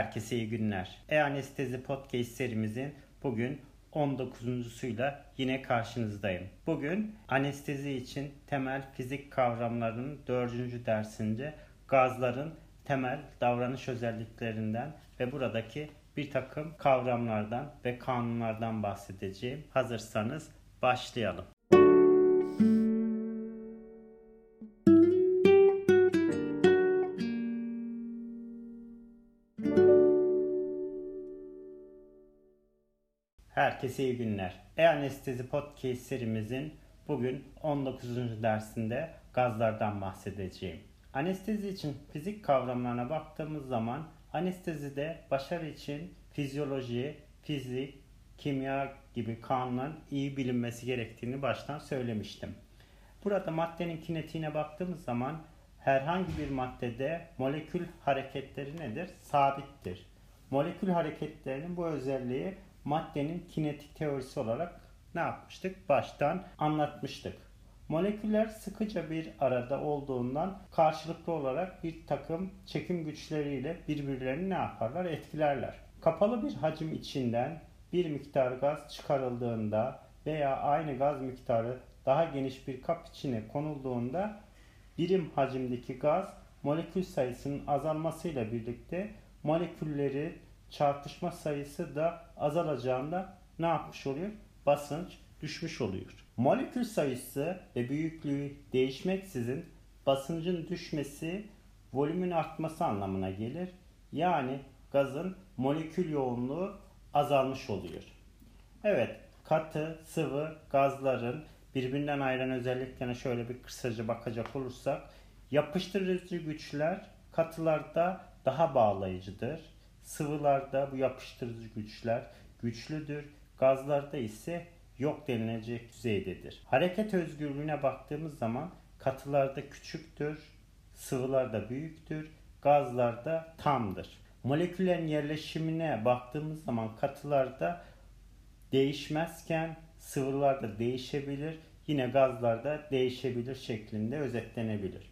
Herkese iyi günler. E-Anestezi Podcast serimizin bugün 19.suyla yine karşınızdayım. Bugün anestezi için temel fizik kavramlarının 4. dersinde gazların temel davranış özelliklerinden ve buradaki bir takım kavramlardan ve kanunlardan bahsedeceğim. Hazırsanız başlayalım. Herkese iyi günler. E-Anestezi Podcast serimizin bugün 19. dersinde gazlardan bahsedeceğim. Anestezi için fizik kavramlarına baktığımız zaman anestezide başarı için fizyoloji, fizik, kimya gibi kanunların iyi bilinmesi gerektiğini baştan söylemiştim. Burada maddenin kinetiğine baktığımız zaman herhangi bir maddede molekül hareketleri nedir? Sabittir. Molekül hareketlerinin bu özelliği maddenin kinetik teorisi olarak ne yapmıştık? Baştan anlatmıştık. Moleküller sıkıca bir arada olduğundan karşılıklı olarak bir takım çekim güçleriyle birbirlerini ne yaparlar? Etkilerler. Kapalı bir hacim içinden bir miktar gaz çıkarıldığında veya aynı gaz miktarı daha geniş bir kap içine konulduğunda birim hacimdeki gaz molekül sayısının azalmasıyla birlikte molekülleri çarpışma sayısı da azalacağında ne yapmış oluyor? Basınç düşmüş oluyor. Molekül sayısı ve büyüklüğü değişmeksizin basıncın düşmesi volümün artması anlamına gelir. Yani gazın molekül yoğunluğu azalmış oluyor. Evet, katı, sıvı gazların birbirinden ayrılan özelliklerine şöyle bir kısaca bakacak olursak yapıştırıcı güçler katılarda daha bağlayıcıdır. Sıvılarda bu yapıştırıcı güçler güçlüdür. Gazlarda ise yok denilecek düzeydedir. Hareket özgürlüğüne baktığımız zaman katılarda küçüktür, sıvılarda büyüktür, gazlarda tamdır. Moleküllerin yerleşimine baktığımız zaman katılarda değişmezken sıvılarda değişebilir, yine gazlarda değişebilir şeklinde özetlenebilir.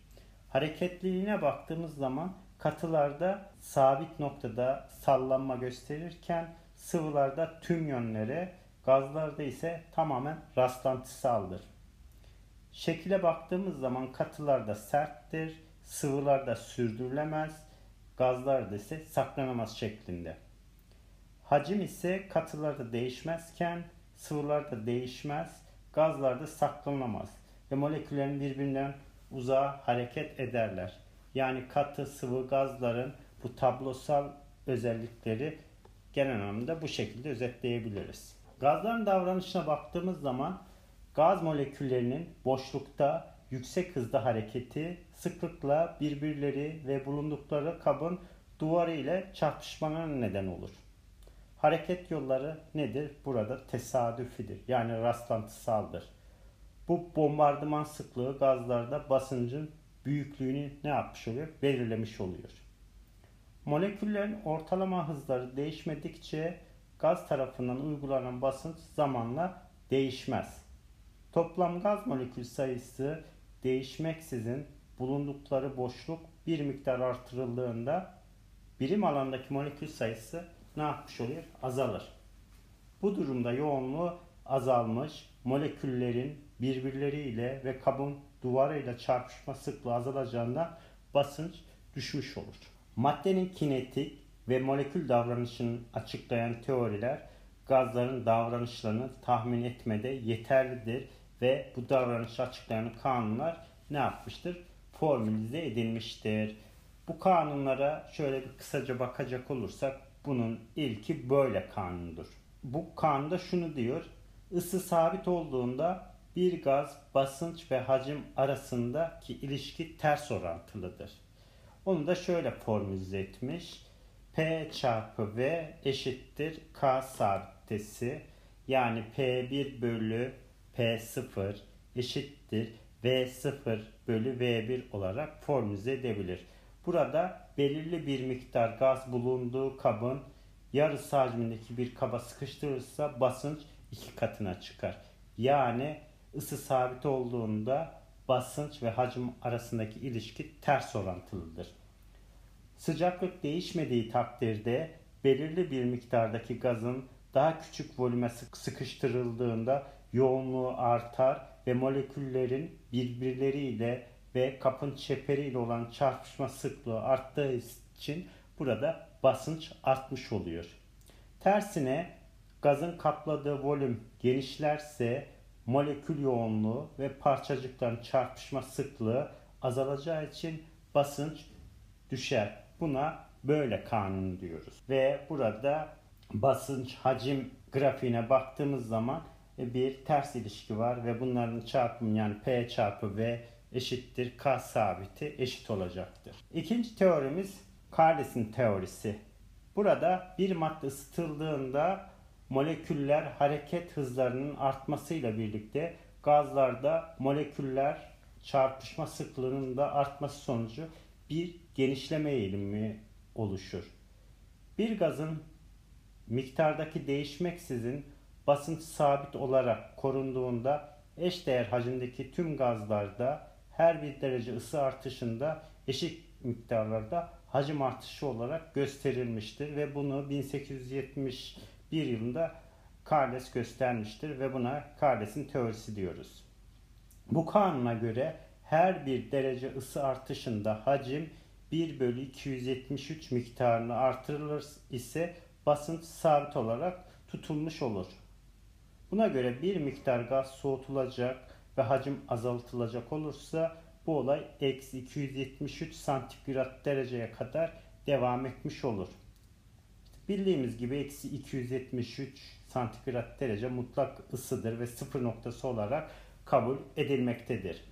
Hareketliliğine baktığımız zaman katılarda sabit noktada sallanma gösterirken sıvılarda tüm yönlere, gazlarda ise tamamen rastlantısaldır. Şekile baktığımız zaman katılarda serttir, sıvılarda sürdürülemez, gazlarda ise saklanamaz şeklinde. Hacim ise katılarda değişmezken sıvılarda değişmez, gazlarda saklanamaz ve moleküllerin birbirinden uzağa hareket ederler. Yani katı sıvı gazların bu tablosal özellikleri genel anlamda bu şekilde özetleyebiliriz. Gazların davranışına baktığımız zaman gaz moleküllerinin boşlukta yüksek hızda hareketi sıklıkla birbirleri ve bulundukları kabın duvarı ile çarpışmalarına neden olur. Hareket yolları nedir? Burada tesadüfidir. Yani rastlantısaldır. Bu bombardıman sıklığı gazlarda basıncın büyüklüğünü ne yapmış oluyor? Belirlemiş oluyor. Moleküllerin ortalama hızları değişmedikçe gaz tarafından uygulanan basınç zamanla değişmez. Toplam gaz molekül sayısı değişmeksizin bulundukları boşluk bir miktar artırıldığında birim alandaki molekül sayısı ne yapmış oluyor? Azalır. Bu durumda yoğunluğu azalmış, moleküllerin birbirleriyle ve kabın duvarıyla çarpışma sıklığı azalacağında basınç düşmüş olur. Maddenin kinetik ve molekül davranışını açıklayan teoriler gazların davranışlarını tahmin etmede yeterlidir ve bu davranışı açıklayan kanunlar ne yapmıştır? Formülize edilmiştir. Bu kanunlara şöyle bir kısaca bakacak olursak bunun ilki böyle kanundur. Bu kanunda şunu diyor. Isı sabit olduğunda bir gaz basınç ve hacim arasındaki ilişki ters orantılıdır. Onu da şöyle formülize etmiş. P çarpı V eşittir K sabitesi yani P1 bölü P0 eşittir V0 bölü V1 olarak formülize edebilir. Burada belirli bir miktar gaz bulunduğu kabın yarısı hacmindeki bir kaba sıkıştırırsa basınç iki katına çıkar. Yani ısı sabit olduğunda basınç ve hacim arasındaki ilişki ters orantılıdır. Sıcaklık değişmediği takdirde belirli bir miktardaki gazın daha küçük volüme sıkıştırıldığında yoğunluğu artar ve moleküllerin birbirleriyle ve kapın çeperiyle olan çarpışma sıklığı arttığı için burada basınç artmış oluyor. Tersine gazın kapladığı volüm genişlerse molekül yoğunluğu ve parçacıkların çarpışma sıklığı azalacağı için basınç düşer. Buna böyle kanun diyoruz. Ve burada basınç hacim grafiğine baktığımız zaman e, bir ters ilişki var ve bunların çarpımı yani P çarpı V eşittir K sabiti eşit olacaktır. İkinci teorimiz Carles'in teorisi. Burada bir madde ısıtıldığında moleküller hareket hızlarının artmasıyla birlikte gazlarda moleküller çarpışma sıklığının da artması sonucu bir genişleme eğilimi oluşur. Bir gazın miktardaki değişmeksizin basınç sabit olarak korunduğunda eşdeğer hacimdeki tüm gazlarda her bir derece ısı artışında eşit miktarlarda hacim artışı olarak gösterilmiştir ve bunu 1871 yılında Carles göstermiştir ve buna Carles'in teorisi diyoruz. Bu kanuna göre her bir derece ısı artışında hacim 1 bölü 273 miktarını artırılır ise basınç sabit olarak tutulmuş olur. Buna göre bir miktar gaz soğutulacak ve hacim azaltılacak olursa bu olay eksi 273 santigrat dereceye kadar devam etmiş olur. Bildiğimiz gibi eksi 273 santigrat derece mutlak ısıdır ve sıfır noktası olarak kabul edilmektedir.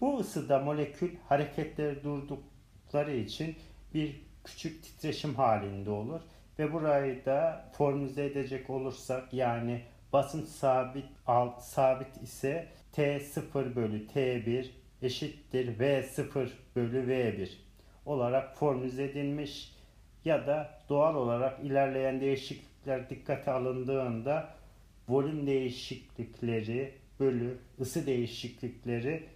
Bu ısıda molekül hareketleri durdukları için bir küçük titreşim halinde olur ve burayı da formüle edecek olursak yani basınç sabit alt sabit ise T0 bölü T1 eşittir V0 bölü V1 olarak formüle edilmiş ya da doğal olarak ilerleyen değişiklikler dikkate alındığında volüm değişiklikleri bölü ısı değişiklikleri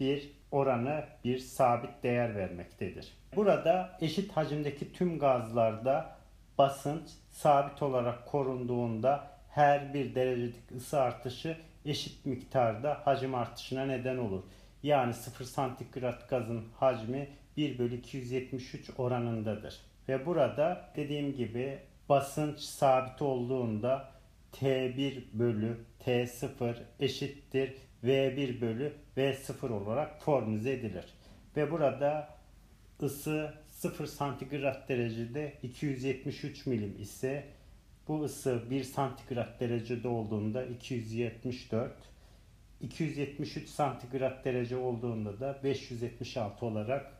bir oranı bir sabit değer vermektedir. Burada eşit hacimdeki tüm gazlarda basınç sabit olarak korunduğunda her bir derecelik ısı artışı eşit miktarda hacim artışına neden olur. Yani 0 santigrat gazın hacmi 1 bölü 273 oranındadır. Ve burada dediğim gibi basınç sabit olduğunda T1 bölü T0 eşittir V1 bölü V0 olarak formüle edilir. Ve burada ısı 0 santigrat derecede 273 milim ise bu ısı 1 santigrat derecede olduğunda 274, 273 santigrat derece olduğunda da 576 olarak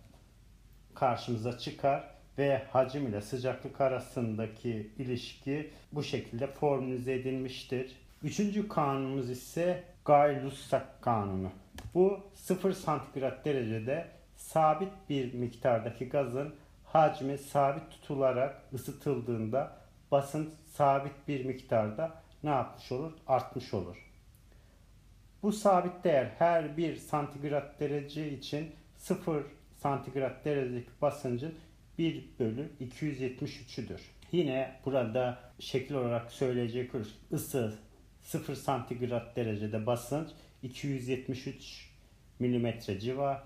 karşımıza çıkar ve hacim ile sıcaklık arasındaki ilişki bu şekilde formülize edilmiştir. Üçüncü kanunumuz ise Gay-Lussac kanunu. Bu 0 santigrat derecede sabit bir miktardaki gazın hacmi sabit tutularak ısıtıldığında basınç sabit bir miktarda ne yapmış olur? Artmış olur. Bu sabit değer her bir santigrat derece için 0 santigrat derecelik basıncın 1 bölü 273'üdür. Yine burada şekil olarak söyleyecek olursak ısı 0 santigrat derecede basınç 273 milimetre civa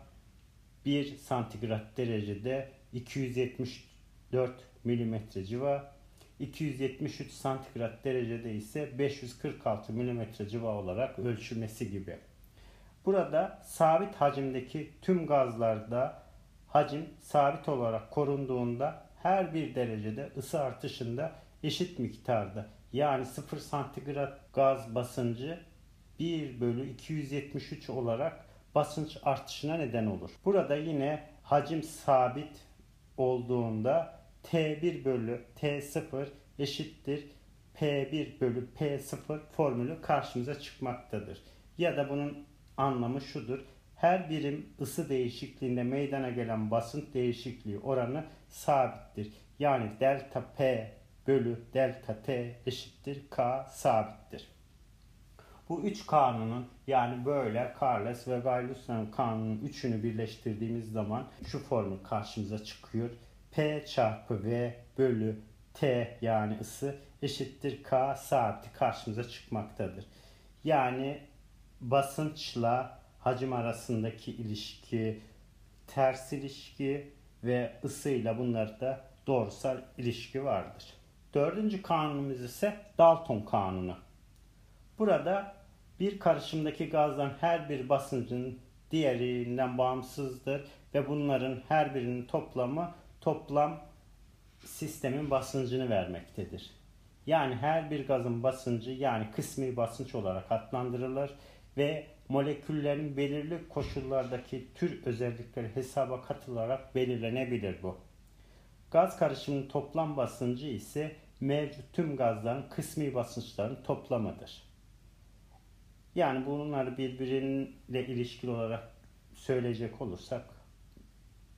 1 santigrat derecede 274 milimetre civa 273 santigrat derecede ise 546 milimetre civa olarak ölçülmesi gibi. Burada sabit hacimdeki tüm gazlarda hacim sabit olarak korunduğunda her bir derecede ısı artışında eşit miktarda yani 0 santigrat gaz basıncı 1 bölü 273 olarak basınç artışına neden olur. Burada yine hacim sabit olduğunda T1 bölü T0 eşittir P1 bölü P0 formülü karşımıza çıkmaktadır. Ya da bunun anlamı şudur. Her birim ısı değişikliğinde meydana gelen basınç değişikliği oranı sabittir. Yani delta P bölü delta T eşittir K sabittir. Bu üç kanunun yani böyle Carles ve Gay-Lussac kanunun üçünü birleştirdiğimiz zaman şu formül karşımıza çıkıyor. P çarpı V bölü T yani ısı eşittir K sabiti karşımıza çıkmaktadır. Yani basınçla hacim arasındaki ilişki, ters ilişki ve ısıyla bunlarda doğrusal ilişki vardır. Dördüncü kanunumuz ise Dalton kanunu. Burada bir karışımdaki gazların her bir basıncın diğerinden bağımsızdır ve bunların her birinin toplamı toplam sistemin basıncını vermektedir. Yani her bir gazın basıncı yani kısmi basınç olarak adlandırılır ve moleküllerin belirli koşullardaki tür özellikleri hesaba katılarak belirlenebilir bu. Gaz karışımının toplam basıncı ise mevcut tüm gazların kısmi basınçlarının toplamıdır. Yani bunları birbiriyle ilişkili olarak söyleyecek olursak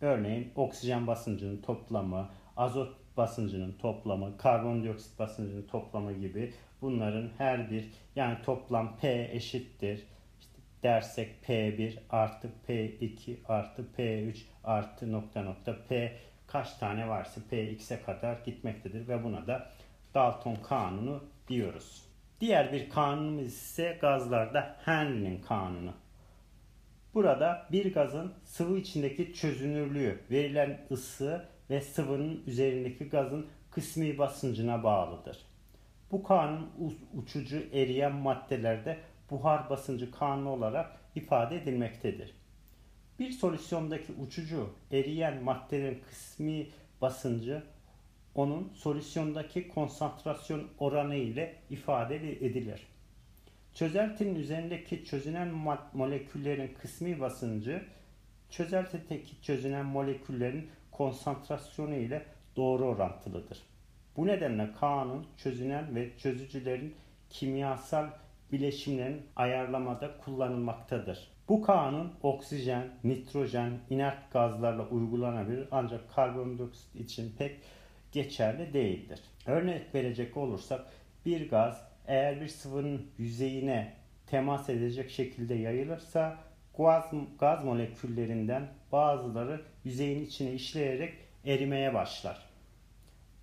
örneğin oksijen basıncının toplamı, azot basıncının toplamı, karbondioksit basıncının toplamı gibi bunların her bir yani toplam P eşittir. Dersek P1 artı P2 artı P3 artı nokta nokta P kaç tane varsa Px'e kadar gitmektedir ve buna da Dalton kanunu diyoruz. Diğer bir kanunumuz ise gazlarda Henry'nin kanunu. Burada bir gazın sıvı içindeki çözünürlüğü, verilen ısı ve sıvının üzerindeki gazın kısmi basıncına bağlıdır. Bu kanun uçucu eriyen maddelerde buhar basıncı kanunu olarak ifade edilmektedir. Bir solüsyondaki uçucu eriyen maddelerin kısmi basıncı onun solüsyondaki konsantrasyon oranı ile ifade edilir. Çözeltinin üzerindeki çözünen moleküllerin kısmi basıncı çözeltideki çözünen moleküllerin konsantrasyonu ile doğru orantılıdır. Bu nedenle kanun çözünen ve çözücülerin kimyasal bileşimlerin ayarlamada kullanılmaktadır. Bu kanun oksijen, nitrojen, inert gazlarla uygulanabilir ancak karbondioksit için pek geçerli değildir. Örnek verecek olursak bir gaz eğer bir sıvının yüzeyine temas edecek şekilde yayılırsa gaz, gaz moleküllerinden bazıları yüzeyin içine işleyerek erimeye başlar.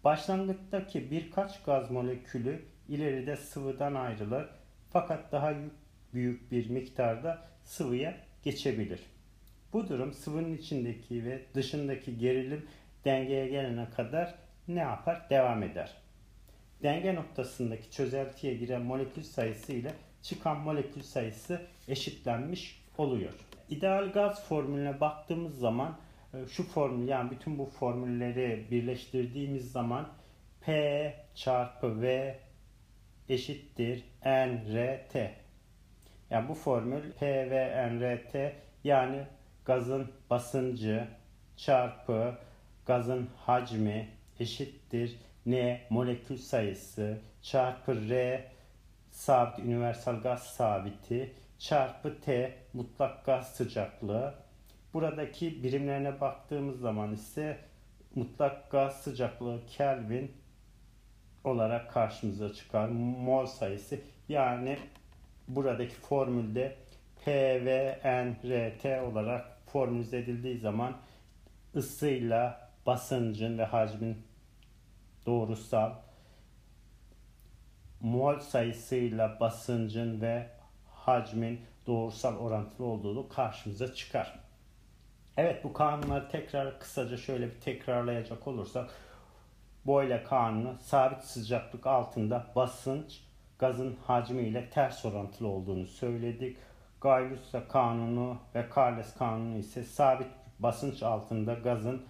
Başlangıçtaki birkaç gaz molekülü ileride sıvıdan ayrılır fakat daha büyük bir miktarda sıvıya geçebilir. Bu durum sıvının içindeki ve dışındaki gerilim dengeye gelene kadar ne yapar? Devam eder. Denge noktasındaki çözeltiye giren molekül sayısı ile çıkan molekül sayısı eşitlenmiş oluyor. İdeal gaz formülüne baktığımız zaman e, şu formül yani bütün bu formülleri birleştirdiğimiz zaman P çarpı V eşittir NRT. Yani bu formül P V NRT yani gazın basıncı çarpı gazın hacmi eşittir N molekül sayısı çarpı R sabit universal gaz sabiti çarpı T mutlak gaz sıcaklığı. Buradaki birimlerine baktığımız zaman ise mutlak gaz sıcaklığı Kelvin olarak karşımıza çıkar. Mol sayısı yani buradaki formülde PVNRT olarak formülize edildiği zaman ısıyla basıncın ve hacmin doğrusal mol sayısıyla basıncın ve hacmin doğrusal orantılı olduğu karşımıza çıkar. Evet bu kanunları tekrar kısaca şöyle bir tekrarlayacak olursak Boyle kanunu sabit sıcaklık altında basınç gazın hacmi ile ters orantılı olduğunu söyledik. Gay-Lussac kanunu ve Carles kanunu ise sabit basınç altında gazın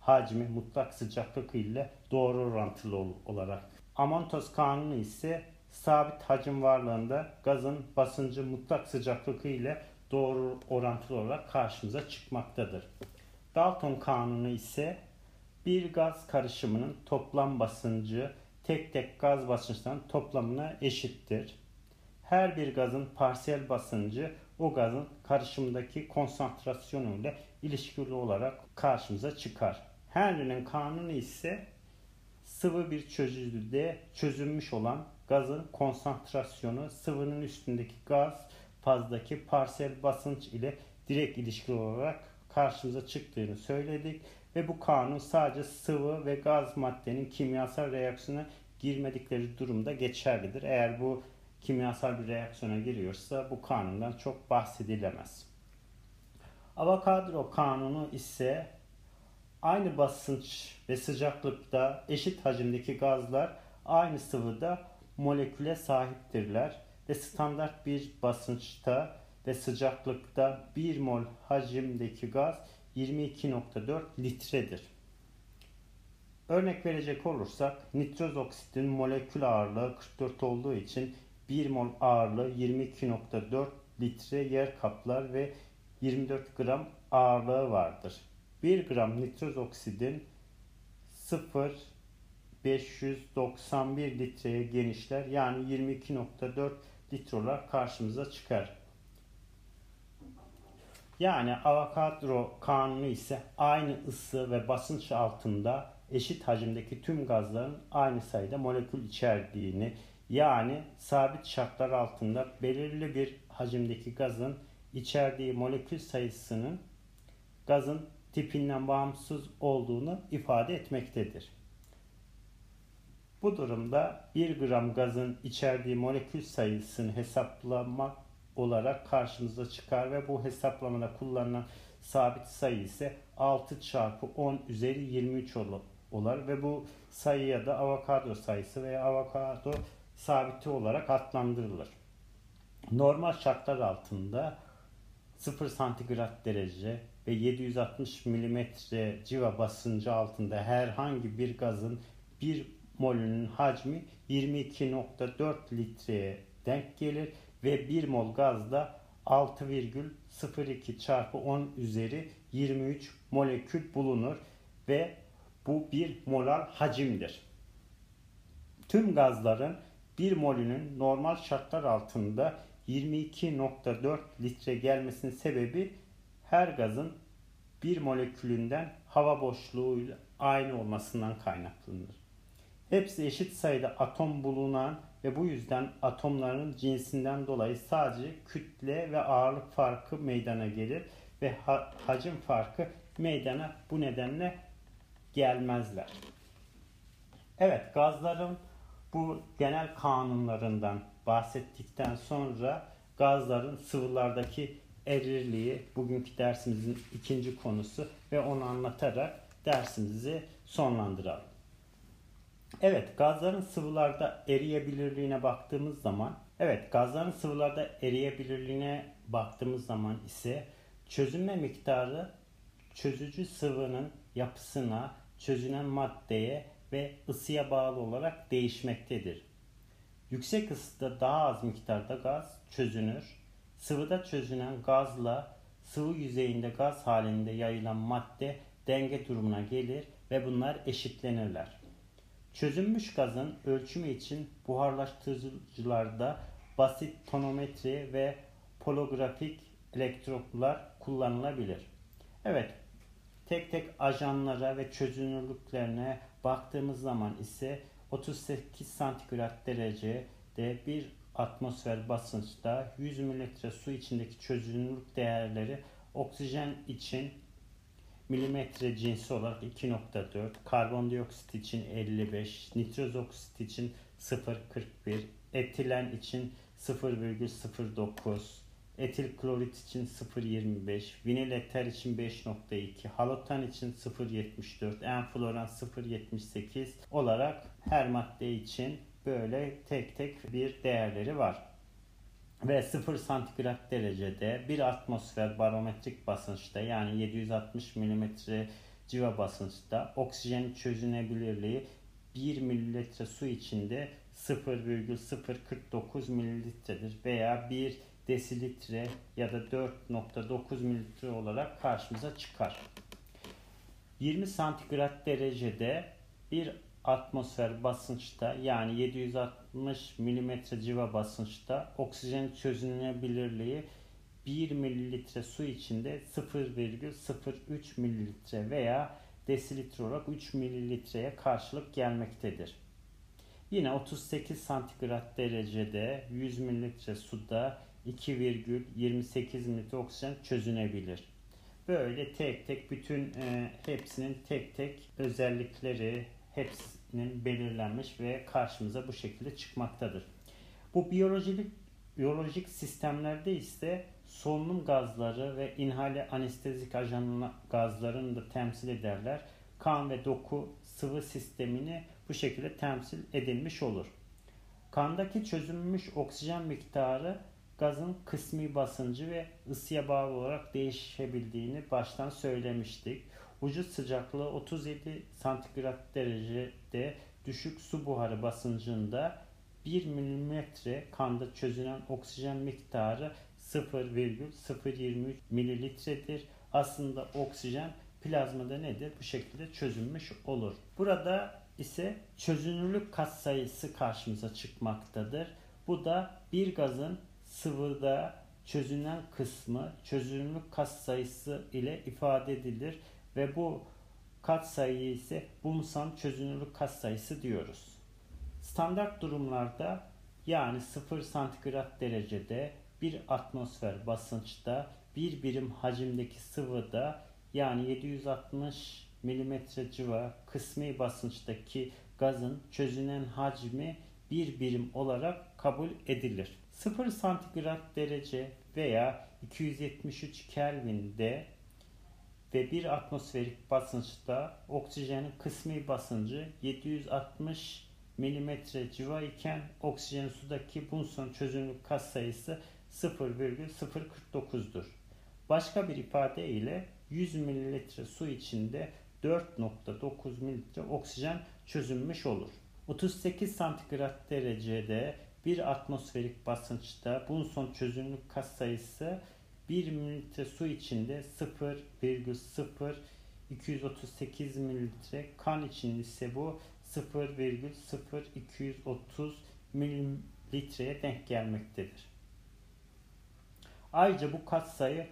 hacmi mutlak sıcaklık ile doğru orantılı olarak. Amontos kanunu ise sabit hacim varlığında gazın basıncı mutlak sıcaklık ile doğru orantılı olarak karşımıza çıkmaktadır. Dalton kanunu ise bir gaz karışımının toplam basıncı tek tek gaz basınçlarının toplamına eşittir. Her bir gazın parsiyel basıncı o gazın karışımdaki konsantrasyonu ile ilişkili olarak karşımıza çıkar. Henry'nin kanunu ise sıvı bir çözücüde çözülmüş olan gazın konsantrasyonu sıvının üstündeki gaz fazdaki parsiyel basınç ile direkt ilişkili olarak karşımıza çıktığını söyledik ve bu kanun sadece sıvı ve gaz maddenin kimyasal reaksiyona girmedikleri durumda geçerlidir. Eğer bu kimyasal bir reaksiyona giriyorsa bu kanundan çok bahsedilemez. Avogadro kanunu ise aynı basınç ve sıcaklıkta eşit hacimdeki gazlar aynı sıvıda moleküle sahiptirler ve standart bir basınçta ve sıcaklıkta 1 mol hacimdeki gaz 22.4 litredir. Örnek verecek olursak nitroz oksitin molekül ağırlığı 44 olduğu için 1 mol ağırlığı 22.4 litre yer kaplar ve 24 gram ağırlığı vardır. 1 gram nitroz oksidin 0 591 litreye genişler. Yani 22.4 litre olarak karşımıza çıkar. Yani Avogadro kanunu ise aynı ısı ve basınç altında eşit hacimdeki tüm gazların aynı sayıda molekül içerdiğini yani sabit şartlar altında belirli bir hacimdeki gazın içerdiği molekül sayısının gazın tipinden bağımsız olduğunu ifade etmektedir. Bu durumda 1 gram gazın içerdiği molekül sayısını hesaplamak olarak karşımıza çıkar ve bu hesaplamada kullanılan sabit sayı ise 6 çarpı 10 üzeri 23 olar ve bu sayıya da avokado sayısı veya avokado sabiti olarak adlandırılır. Normal şartlar altında 0 santigrat derece ve 760 mm civa basıncı altında herhangi bir gazın bir molünün hacmi 22.4 litreye denk gelir ve 1 mol gazda 6,02 çarpı 10 üzeri 23 molekül bulunur ve bu bir molar hacimdir. Tüm gazların 1 molünün normal şartlar altında 22.4 litre gelmesinin sebebi her gazın bir molekülünden hava boşluğuyla aynı olmasından kaynaklanır. Hepsi eşit sayıda atom bulunan ve bu yüzden atomların cinsinden dolayı sadece kütle ve ağırlık farkı meydana gelir ve ha hacim farkı meydana bu nedenle gelmezler. Evet gazların bu genel kanunlarından bahsettikten sonra gazların sıvılardaki erirliği bugünkü dersimizin ikinci konusu ve onu anlatarak dersimizi sonlandıralım. Evet, gazların sıvılarda eriyebilirliğine baktığımız zaman, evet gazların sıvılarda eriyebilirliğine baktığımız zaman ise çözünme miktarı çözücü sıvının yapısına, çözünen maddeye ve ısıya bağlı olarak değişmektedir. Yüksek ısıda daha az miktarda gaz çözünür. Sıvıda çözünen gazla sıvı yüzeyinde gaz halinde yayılan madde denge durumuna gelir ve bunlar eşitlenirler. Çözünmüş gazın ölçümü için buharlaştırıcılarda basit tonometri ve polografik elektroplar kullanılabilir. Evet, tek tek ajanlara ve çözünürlüklerine baktığımız zaman ise 38 santigrat derecede bir atmosfer basınçta 100 mililitre su içindeki çözünürlük değerleri oksijen için milimetre cinsi olarak 2.4, karbondioksit için 55, nitroz oksit için 0.41, etilen için 0,09, etil klorit için 0.25, vinil eter için 5.2, halotan için 0.74, enfloran 0.78 olarak her madde için böyle tek tek bir değerleri var. Ve 0 santigrat derecede bir atmosfer barometrik basınçta yani 760 mm civa basınçta oksijen çözünebilirliği 1 mililitre su içinde 0,049 mililitredir veya 1 desilitre ya da 4.9 mililitre olarak karşımıza çıkar. 20 santigrat derecede bir atmosfer basınçta yani 760 mm civa basınçta oksijen çözünebilirliği 1 mililitre su içinde 0,03 mililitre veya desilitre olarak 3 mililitreye karşılık gelmektedir. Yine 38 santigrat derecede 100 mililitre suda 2,28 mililitre oksijen çözünebilir. Böyle tek tek bütün e, hepsinin tek tek özellikleri hepsinin belirlenmiş ve karşımıza bu şekilde çıkmaktadır. Bu biyolojik biyolojik sistemlerde ise solunum gazları ve inhale anestezik ajan gazlarını da temsil ederler. Kan ve doku sıvı sistemini bu şekilde temsil edilmiş olur. Kandaki çözülmüş oksijen miktarı gazın kısmi basıncı ve ısıya bağlı olarak değişebildiğini baştan söylemiştik. Vücut sıcaklığı 37 santigrat derecede düşük su buharı basıncında 1 mm kanda çözünen oksijen miktarı 0,023 mililitredir. Aslında oksijen plazmada nedir? Bu şekilde çözülmüş olur. Burada ise çözünürlük katsayısı karşımıza çıkmaktadır. Bu da bir gazın sıvıda çözünen kısmı çözünürlük katsayısı ile ifade edilir ve bu katsayıyı ise Bunsan çözünürlük katsayısı diyoruz. Standart durumlarda yani 0 santigrat derecede bir atmosfer basınçta bir birim hacimdeki sıvıda yani 760 mm civa kısmi basınçtaki gazın çözünen hacmi bir birim olarak kabul edilir. 0 santigrat derece veya 273 Kelvin'de ve bir atmosferik basınçta oksijenin kısmi basıncı 760 mm civa iken oksijenin sudaki Bunsen çözünürlük katsayısı 0,049'dur. Başka bir ifade ile 100 ml su içinde 4.9 ml oksijen çözünmüş olur. 38 santigrat derecede bir atmosferik basınçta Bunsen çözünürlük katsayısı 1 ml su içinde 0,0238 ml kan için ise bu 0,0230 mililitreye denk gelmektedir. Ayrıca bu katsayı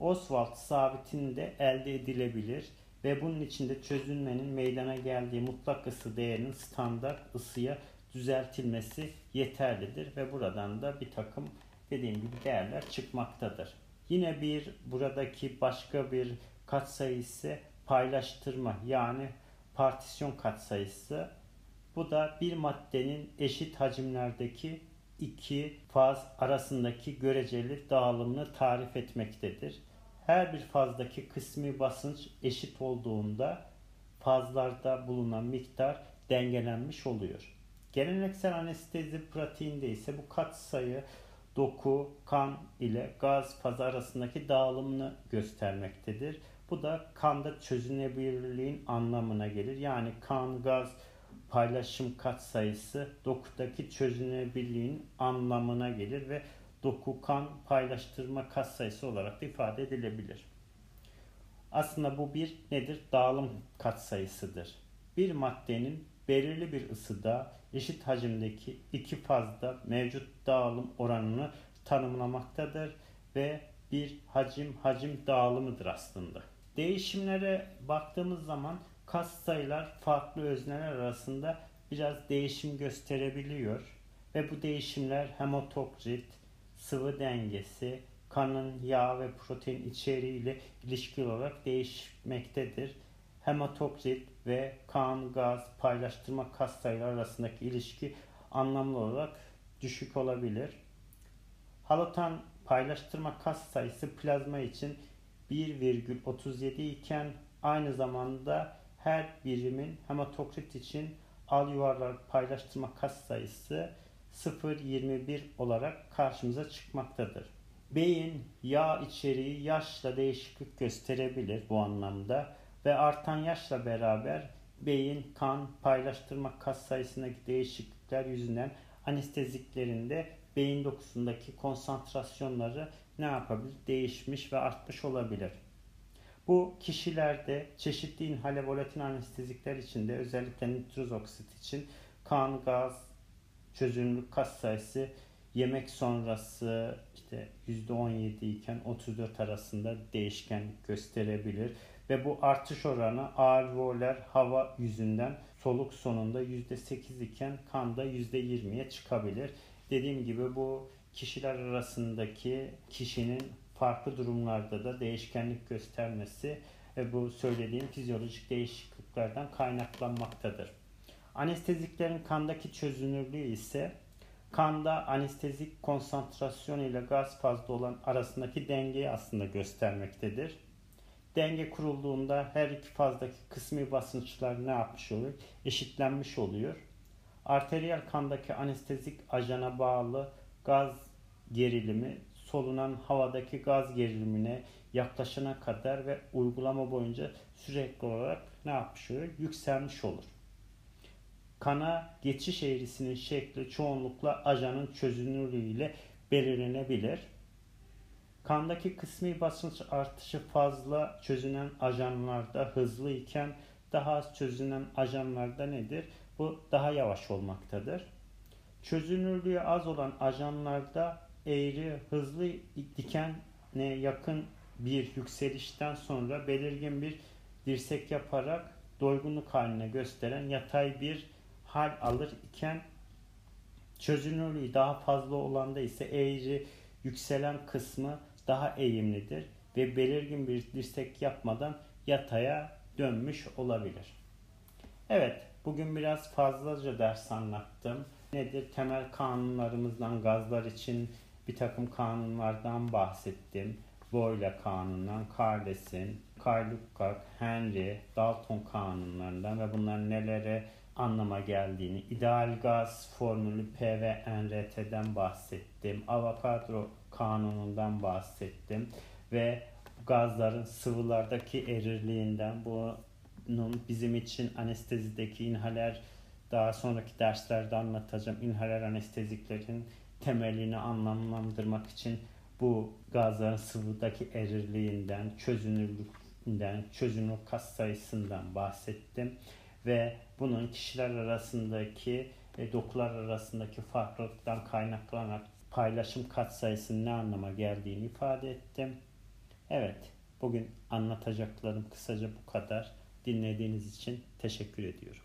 Oswald sabitinde elde edilebilir ve bunun içinde çözünmenin meydana geldiği mutlak ısı değerinin standart ısıya düzeltilmesi yeterlidir ve buradan da bir takım dediğim gibi değerler çıkmaktadır. Yine bir buradaki başka bir katsayı ise paylaştırma yani partisyon katsayısı. Bu da bir maddenin eşit hacimlerdeki iki faz arasındaki göreceli dağılımını tarif etmektedir. Her bir fazdaki kısmi basınç eşit olduğunda fazlarda bulunan miktar dengelenmiş oluyor. Geleneksel anestezi pratiğinde ise bu katsayı doku, kan ile gaz fazı arasındaki dağılımını göstermektedir. Bu da kanda çözünebilirliğin anlamına gelir. Yani kan, gaz, paylaşım katsayısı dokudaki çözünebilirliğin anlamına gelir ve doku kan paylaştırma katsayısı olarak da ifade edilebilir. Aslında bu bir nedir? Dağılım katsayısıdır. Bir maddenin belirli bir ısıda eşit hacimdeki iki fazda mevcut dağılım oranını tanımlamaktadır ve bir hacim hacim dağılımıdır aslında. Değişimlere baktığımız zaman kas sayılar farklı özneler arasında biraz değişim gösterebiliyor ve bu değişimler hematokrit, sıvı dengesi, kanın yağ ve protein içeriği ile ilişkili olarak değişmektedir. Hematokrit ve kan, gaz, paylaştırma kas sayıları arasındaki ilişki anlamlı olarak düşük olabilir. Halotan paylaştırma kas sayısı plazma için 1,37 iken aynı zamanda her birimin hematokrit için al yuvarlar paylaştırma kas sayısı 0.21 olarak karşımıza çıkmaktadır. Beyin yağ içeriği yaşla değişiklik gösterebilir bu anlamda ve artan yaşla beraber beyin, kan, paylaştırma kas sayısındaki değişiklikler yüzünden anesteziklerinde beyin dokusundaki konsantrasyonları ne yapabilir? Değişmiş ve artmış olabilir. Bu kişilerde çeşitli inhale volatil anestezikler içinde özellikle nitroz oksit için kan, gaz, çözünürlük kas sayısı yemek sonrası işte %17 iken 34 arasında değişken gösterebilir ve bu artış oranı alveoler hava yüzünden soluk sonunda %8 iken kanda %20'ye çıkabilir. Dediğim gibi bu kişiler arasındaki kişinin farklı durumlarda da değişkenlik göstermesi ve bu söylediğim fizyolojik değişikliklerden kaynaklanmaktadır. Anesteziklerin kandaki çözünürlüğü ise kanda anestezik konsantrasyon ile gaz fazla olan arasındaki dengeyi aslında göstermektedir. Denge kurulduğunda her iki fazdaki kısmi basınçlar ne yapmış oluyor? Eşitlenmiş oluyor. Arteriyel kandaki anestezik ajana bağlı gaz gerilimi solunan havadaki gaz gerilimine yaklaşana kadar ve uygulama boyunca sürekli olarak ne yapmış oluyor? Yükselmiş olur. Kana geçiş eğrisinin şekli çoğunlukla ajanın çözünürlüğüyle belirlenebilir. Kandaki kısmi basınç artışı fazla çözünen ajanlarda hızlı iken daha az çözünen ajanlarda nedir? Bu daha yavaş olmaktadır. Çözünürlüğü az olan ajanlarda eğri hızlı dikene yakın bir yükselişten sonra belirgin bir dirsek yaparak doygunluk haline gösteren yatay bir hal alır iken çözünürlüğü daha fazla olanda ise eğri yükselen kısmı daha eğimlidir ve belirgin bir dirsek yapmadan yataya dönmüş olabilir. Evet, bugün biraz fazlaca ders anlattım. Nedir? Temel kanunlarımızdan gazlar için bir takım kanunlardan bahsettim. Boyle kanunundan, Carles'in, Karl Luckach, Henry, Dalton kanunlarından ve bunların nelere anlama geldiğini, ideal gaz formülü P ve NRT'den bahsettim. Avogadro kanunundan bahsettim ve gazların sıvılardaki erirliğinden bunun bizim için anestezideki inhaler daha sonraki derslerde anlatacağım. İnhaler anesteziklerin temelini anlamlandırmak için bu gazların sıvıdaki erirliğinden, çözünürlüğünden, çözünür kas sayısından bahsettim ve bunun kişiler arasındaki e, dokular arasındaki farklılıktan kaynaklanan paylaşım katsayısının ne anlama geldiğini ifade ettim. Evet, bugün anlatacaklarım kısaca bu kadar. Dinlediğiniz için teşekkür ediyorum.